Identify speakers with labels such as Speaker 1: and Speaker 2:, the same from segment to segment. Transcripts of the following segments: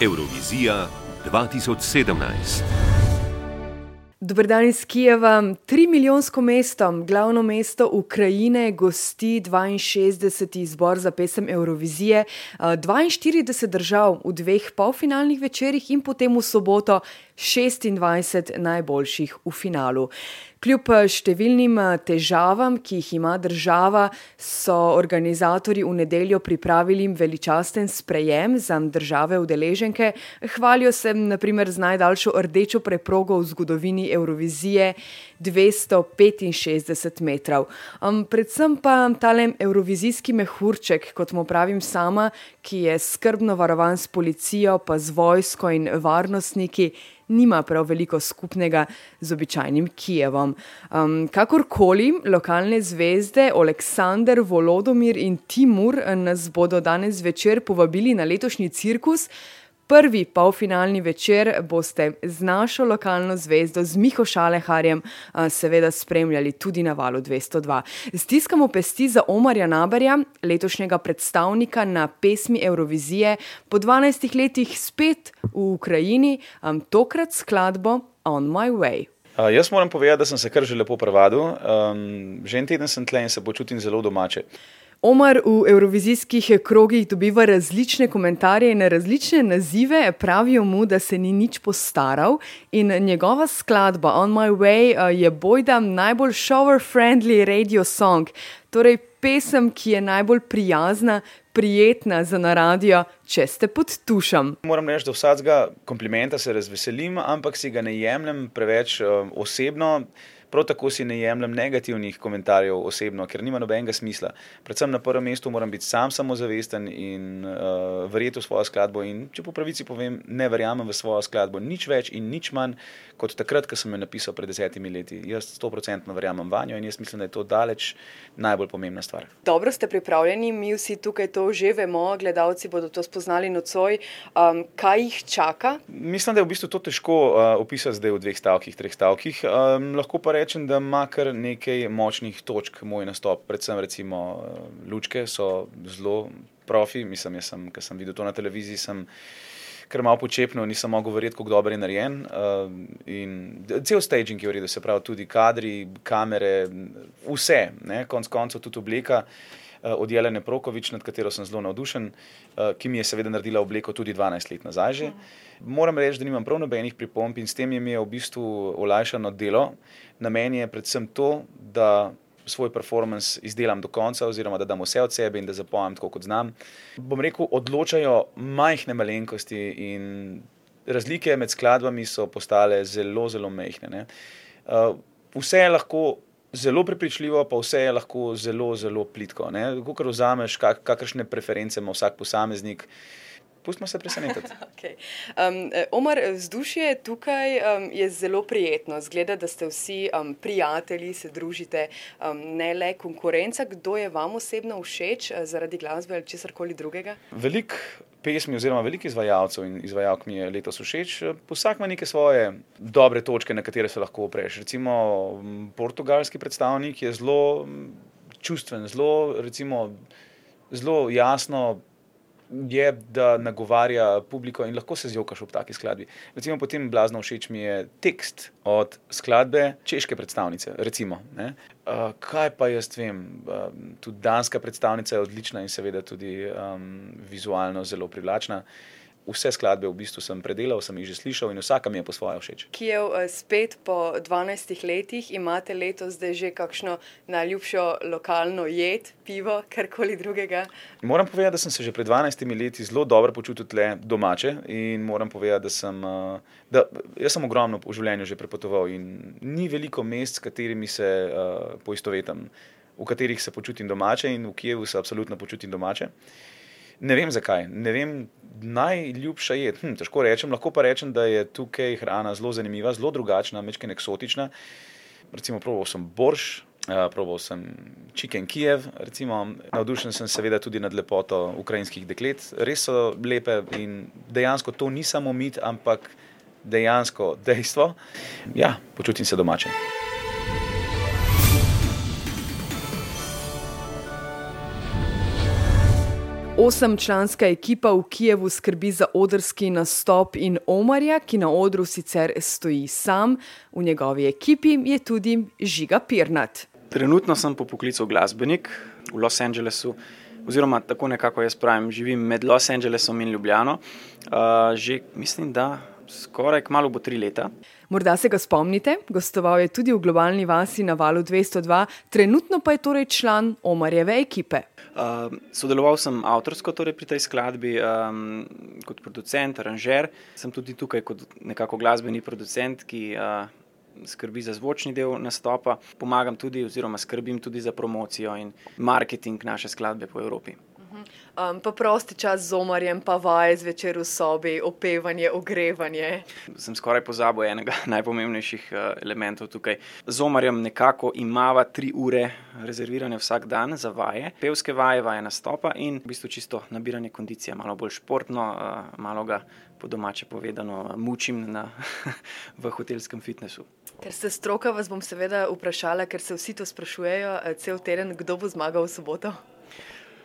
Speaker 1: Eurovizija 2017.
Speaker 2: Dober dan iz Kijeva. Tri milijonsko mesto, glavno mesto Ukrajine, gosti 62. izbor za pesem Eurovizije, 42 držav v dveh polfinalnih večerjih in potem v soboto 26 najboljših v finalu. Kljub številnim težavam, ki jih ima država, so organizatorji v nedeljo pripravili veličasten sprejem za države udeleženke. Hvalijo se naprimer z najdaljšo rdečo preprogo v zgodovini Eurovizije, 265 metrov. Um, predvsem pa talem Eurovizijski mehurček, kot mu pravim sama, ki je skrbno varovan s policijo, pa z vojsko in varnostniki nima prav veliko skupnega z običajnim Kijevom. Um, kakorkoli, lokalne zvezde Aleksandr, Volodomir in Timur nas bodo danes večer povabili na letošnji cirkus. Prvi polfinalni večer boste z našo lokalno zvezdo, z Miho Šaleharjem, seveda spremljali tudi na valu 202. Stiskamo pesti za Omarja Nabarja, letošnjega predstavnika na pesmi Eurovizije, po 12 letih spet v Ukrajini, tokrat skladbo On My Way.
Speaker 3: Uh, jaz moram povedati, da sem se kar že lepo prevadil. Um, že en teden sem tle in se počutim zelo domače.
Speaker 2: Omar v evrovizijskih krogih dobiva različne komentarje in različne nazive, pravijo mu, da se ni nič postaral in njegova skladba On My Way je bojda najbolj shower-friendly radio song, torej pesem, ki je najbolj prijazna, prijetna za na radio, če ste pod tušem.
Speaker 3: Moram reči, da vsakega komplimenta se razveselim, ampak si ga ne jemljem preveč uh, osebno. Prav tako si ne jemljem negativnih komentarjev osebno, ker nima nobenega smisla. Predvsem na prvem mestu moram biti sam samozavesten in uh, verjeti v svojo skladbo. In če po pravici povem, ne verjamem v svojo skladbo nič več in nič manj kot takrat, ko sem jo napisal pred desetimi leti. Jaz sto procentno verjamem v njo in jaz mislim, da je to daleč najbolj pomembna stvar.
Speaker 2: Dobro ste pripravljeni, mi vsi tukaj to že vemo, gledalci bodo to spoznali nocoj. Um, kaj jih čaka?
Speaker 3: Mislim, da je v bistvu to težko uh, opisati zdaj v dveh stavkih, treh stavkih. Um, lahko pa rečem, da ima kar nekaj močnih točk moj nastop. Predvsem, recimo, lučke so zelo profi. Mislim, jaz sem, ker sem videl to na televiziji, sem kar malo počepnil, nisem mogel verjeti, kako dobro je narejen. Uh, cel staging je v redu, se pravi, tudi kadri, kamere, vse, ne? konc koncev tudi obleka. Uh, od Jelene Prokovič, nad katero sem zelo navdušen, uh, ki mi je seveda naredila obleko tudi 12 let nazaj. Že. Moram reči, da nimam prav nobenih pripomb in s tem mi je v bistvu olajšano delo. Na meni je predvsem to, da svoj performance izdelam do konca, oziroma da dam vse od sebe in da zapojem tako, kot znam. Bom rekel, odločajo majhne malenkosti in razlike med skladbami so postale zelo, zelo majhne. Uh, vse je lahko zelo prepričljivo, pa vse je lahko zelo, zelo plitko. Ko kar vzameš, kak, kakršne preference ima vsak posameznik. Pustimo se presenetiti.
Speaker 2: okay. um, Omar, vzdušje tukaj um, je zelo prijetno. Zgleda, da ste vsi um, prijatelji, se družite, um, ne le konkurenca. Kdo je vam osebno všeč uh, zaradi glasbe ali česar koli drugega?
Speaker 3: Veliko pesmi, oziroma veliko izvajalcev in izvajalk mi je letos všeč. Vsak ima neke svoje dobre točke, na katere se lahko opreš. Recimo portugalski predstavnik je zelo čustven, zelo, recimo, zelo jasno je, da nagovarja publiko in lahko se zjokaš ob taki skladbi. Recimo, potem blazno všeč mi je tekst od skladbe češke predstavnice. Recimo, uh, kaj pa jaz vem, uh, tudi danska predstavnica je odlična in seveda tudi um, vizualno zelo privlačna. Uh, vse skladbe v bistvu sem predelal, sem jih že slišal in vsaka mi je po svoje všeč.
Speaker 2: Kijev, eh, spet po 12 letih imate letos zdaj že kakšno najljubšo lokalno jed, pivo, karkoli drugega?
Speaker 3: Moram povedati, da sem se že pred 12 leti zelo dobro počutil tle domače in moram povedati, da sem, eh, da, jaz sem ogromno v življenju že prepotoval in ni veliko mest, s katerimi se uh, poistovetam, v katerih se počutim domače in v Kijevu se absolutno počutim domače. Ne vem zakaj, ne vem, najljubša je. Hm, težko rečem, lahko pa rečem, da je tukaj hrana zelo zanimiva, zelo drugačna, mečken eksotična. Recimo, proval sem borš, uh, proval sem čiken Kijev, recimo, navdušen sem seveda tudi nad lepoto ukrajinskih deklet. Res so lepe in dejansko to ni samo mit, ampak dejansko dejstvo. Ja, počutim se domače.
Speaker 2: Osemčlanska ekipa v Kijevu skrbi za odrski nastop in Omarja, ki na odru sicer stoji sam, v njegovi ekipi je tudi Žiga Pirnat.
Speaker 4: Trenutno sem po poklicu glasbenik v Los Angelesu, oziroma tako nekako jaz pravim, živim med Los Angelesom in Ljubljano. Uh, že mislim, da skoraj kmalo bo tri leta.
Speaker 2: Morda se ga spomnite, gostoval je tudi v globalni vasi na valu 202, trenutno pa je torej član Omarjeve ekipe.
Speaker 4: Uh, sodeloval sem avtorsko torej pri tej skladbi um, kot producent, aranžer. Sem tudi tukaj kot nekako glasbeni producent, ki uh, skrbi za zvočni del nastopa, pomagam tudi, oziroma skrbim tudi za promocijo in marketing naše skladbe po Evropi.
Speaker 2: Um, pa prosti čas z omarjem, pa vaje zvečer v sobi, opevanje, ogrevanje.
Speaker 4: Sem skoraj pozabil enega najpomembnejših uh, elementov tukaj. Z omarjem nekako imamo tri ure rezervirane vsak dan za vaje, pevske vaje, vaje nastopa in v bistvu čisto nabiranje kondicije, malo bolj športno, uh, malo ga po domače povedano mučim na, v hotelskem fitnesu.
Speaker 2: Ker ste stroka, vas bom seveda vprašala, ker se vsi to sprašujejo, eh, cel teden, kdo bo zmagal v soboto.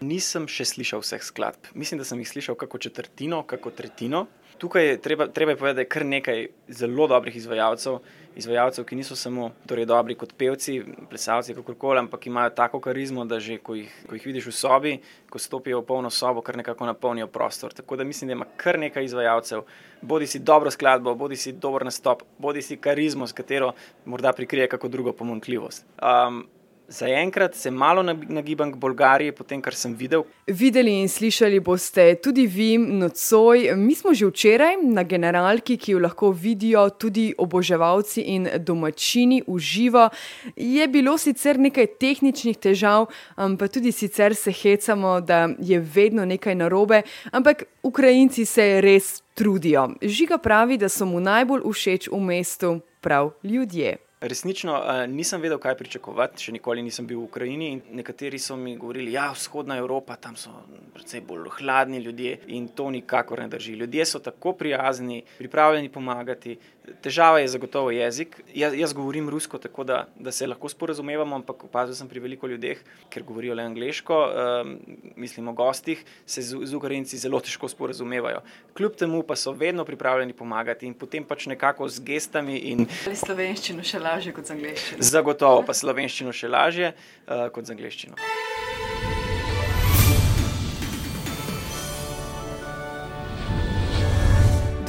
Speaker 4: Nisem še slišal vseh skladb. Mislim, da sem jih slišal kako četrtino, kako tretjino. Tukaj je treba, treba je povedati, da je kar nekaj zelo dobrih izvajalcev, izvajalcev, ki niso samo torej, dobri kot pevci, plesalci, kako koli, ampak imajo tako karizmo, da že ko jih, ko jih vidiš v sobi, ko stopijo v polno sobo, kar nekako napolnijo prostor. Tako da mislim, da ima kar nekaj izvajalcev, bodi si dobro skladbo, bodi si dober nastop, bodi si karizmo, s katero morda prikrije kako drugo pomankljivost. Um, Zaenkrat se malo nagibam k Bolgariji, potem kar sem videl.
Speaker 2: Videli in slišali boste tudi vi nocoj. Mi smo že včeraj na generalki, ki jo lahko vidijo tudi oboževalci in domačini v živo. Je bilo sicer nekaj tehničnih težav, pa tudi sicer se hecamo, da je vedno nekaj narobe, ampak Ukrajinci se res trudijo. Žiga pravi, da so mu najbolj všeč v mestu prav ljudje.
Speaker 4: Resnično nisem vedel, kaj pričakovati, še nikoli nisem bil v Ukrajini. Nekateri so mi govorili, da ja, je vzhodna Evropa, tam so precej bolj hladni ljudje in to nikakor ne drži. Ljudje so tako prijazni, pripravljeni pomagati. Težava je zagotovo jezik. Jaz, jaz govorim rusko, tako da, da se lahko sporazumevamo, ampak opazil sem pri veliko ljudeh, ker govorijo le angliško, um, mislim o gostih, se z, z Ukrajinci zelo težko sporazumevajo. Kljub temu pa so vedno pripravljeni pomagati in potem pač nekako z gestami. In...
Speaker 2: Slovenščino še lažje kot z angliščino.
Speaker 4: Zagotovo pa slovenščino še lažje uh, kot z angliščino.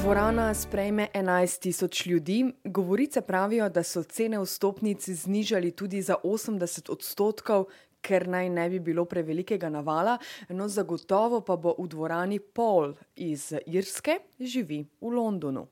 Speaker 2: Dvorana sprejme 11 tisoč ljudi. Govorice pravijo, da so cene vstopnic znižali tudi za 80 odstotkov, ker naj ne bi bilo prevelikega navala, no zagotovo pa bo v dvorani Paul iz Irske živi v Londonu.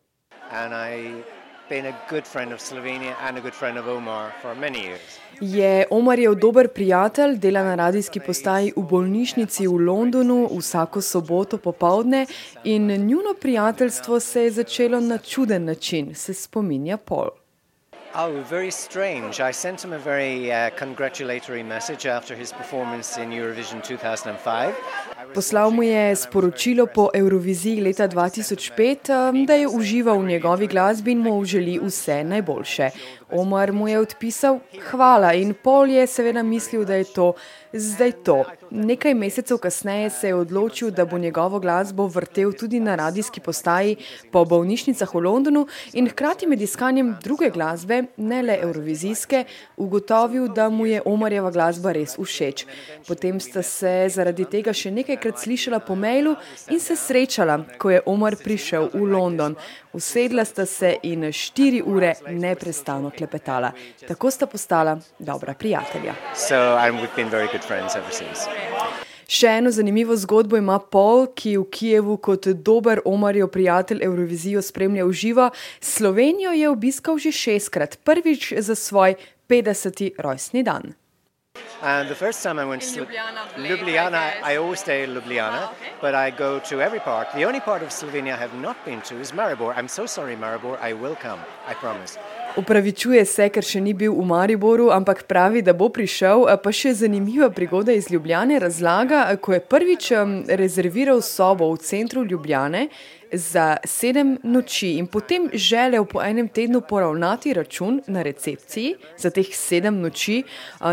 Speaker 2: Je Omarjev dober prijatelj, dela na radijski postaji v bolnišnici v Londonu vsako soboto popovdne in njuno prijateljstvo se je začelo na čuden način, se spominja Paul.
Speaker 5: Oh, very strange. I sent him a very uh, congratulatory message after his performance in Eurovision 2005.
Speaker 2: Poslal mu je sporočilo po Euroviziji leta 2005, um, da je užival v njegovi glasbi in mu želi vse najboljše. Omar mu je odpisal hvala in Pol je seveda mislil, da je to zdaj to. Nekaj mesecev kasneje se je odločil, da bo njegovo glasbo vrtel tudi na radijski postaji po bolnišnicah v Londonu in hkrati med iskanjem druge glasbe, ne le eurovizijske, ugotovil, da mu je Omarjeva glasba res všeč. Potem sta se zaradi tega še nekajkrat slišala po mailu in se srečala, ko je Omar prišel v London. Usedla sta se in štiri ure neprestano klepetala. Tako sta postala dobra prijatelja.
Speaker 5: So,
Speaker 2: Še eno zanimivo zgodbo ima Paul, ki v Kijevu kot dober Omarjev prijatelj Eurovizijo spremlja v živo. Slovenijo je obiskal že šestkrat, prvič za svoj 50. rojstni dan.
Speaker 5: And the first time I went to Ljubljana, Ljubljana I always stay in Ljubljana, oh, okay. but I go to every part. The only part of Slovenia I have not been to is Maribor. I'm so sorry, Maribor. I will come. I promise.
Speaker 2: Upravičuje se, ker še ni bil v Mariboru, ampak pravi, da bo prišel. Pa še zanimiva prigoda iz Ljubljane razlaga, ko je prvič rezerviral sobo v centru Ljubljane, za sedem noči in potem želel po enem tednu poravnati račun na recepciji za teh sedem noči,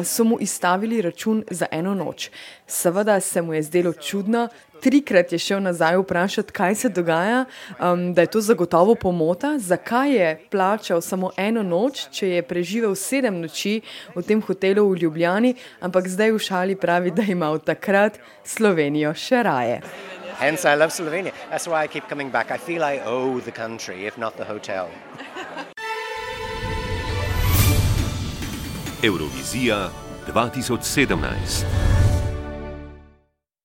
Speaker 2: so mu izstavili račun za eno noč. Seveda se mu je zdelo čudno, trikrat je šel nazaj vprašati, kaj se dogaja, um, da je to zagotovo pomota, zakaj je plačal samo eno noč, če je preživel sedem noči v tem hotelu v Ljubljani, ampak zdaj v šali pravi, da ima od takrat Slovenijo še raje.
Speaker 5: Hence, I love Slovenia. That's why I keep coming back. I feel I owe the country, if not the hotel.
Speaker 1: Eurovizija 2017.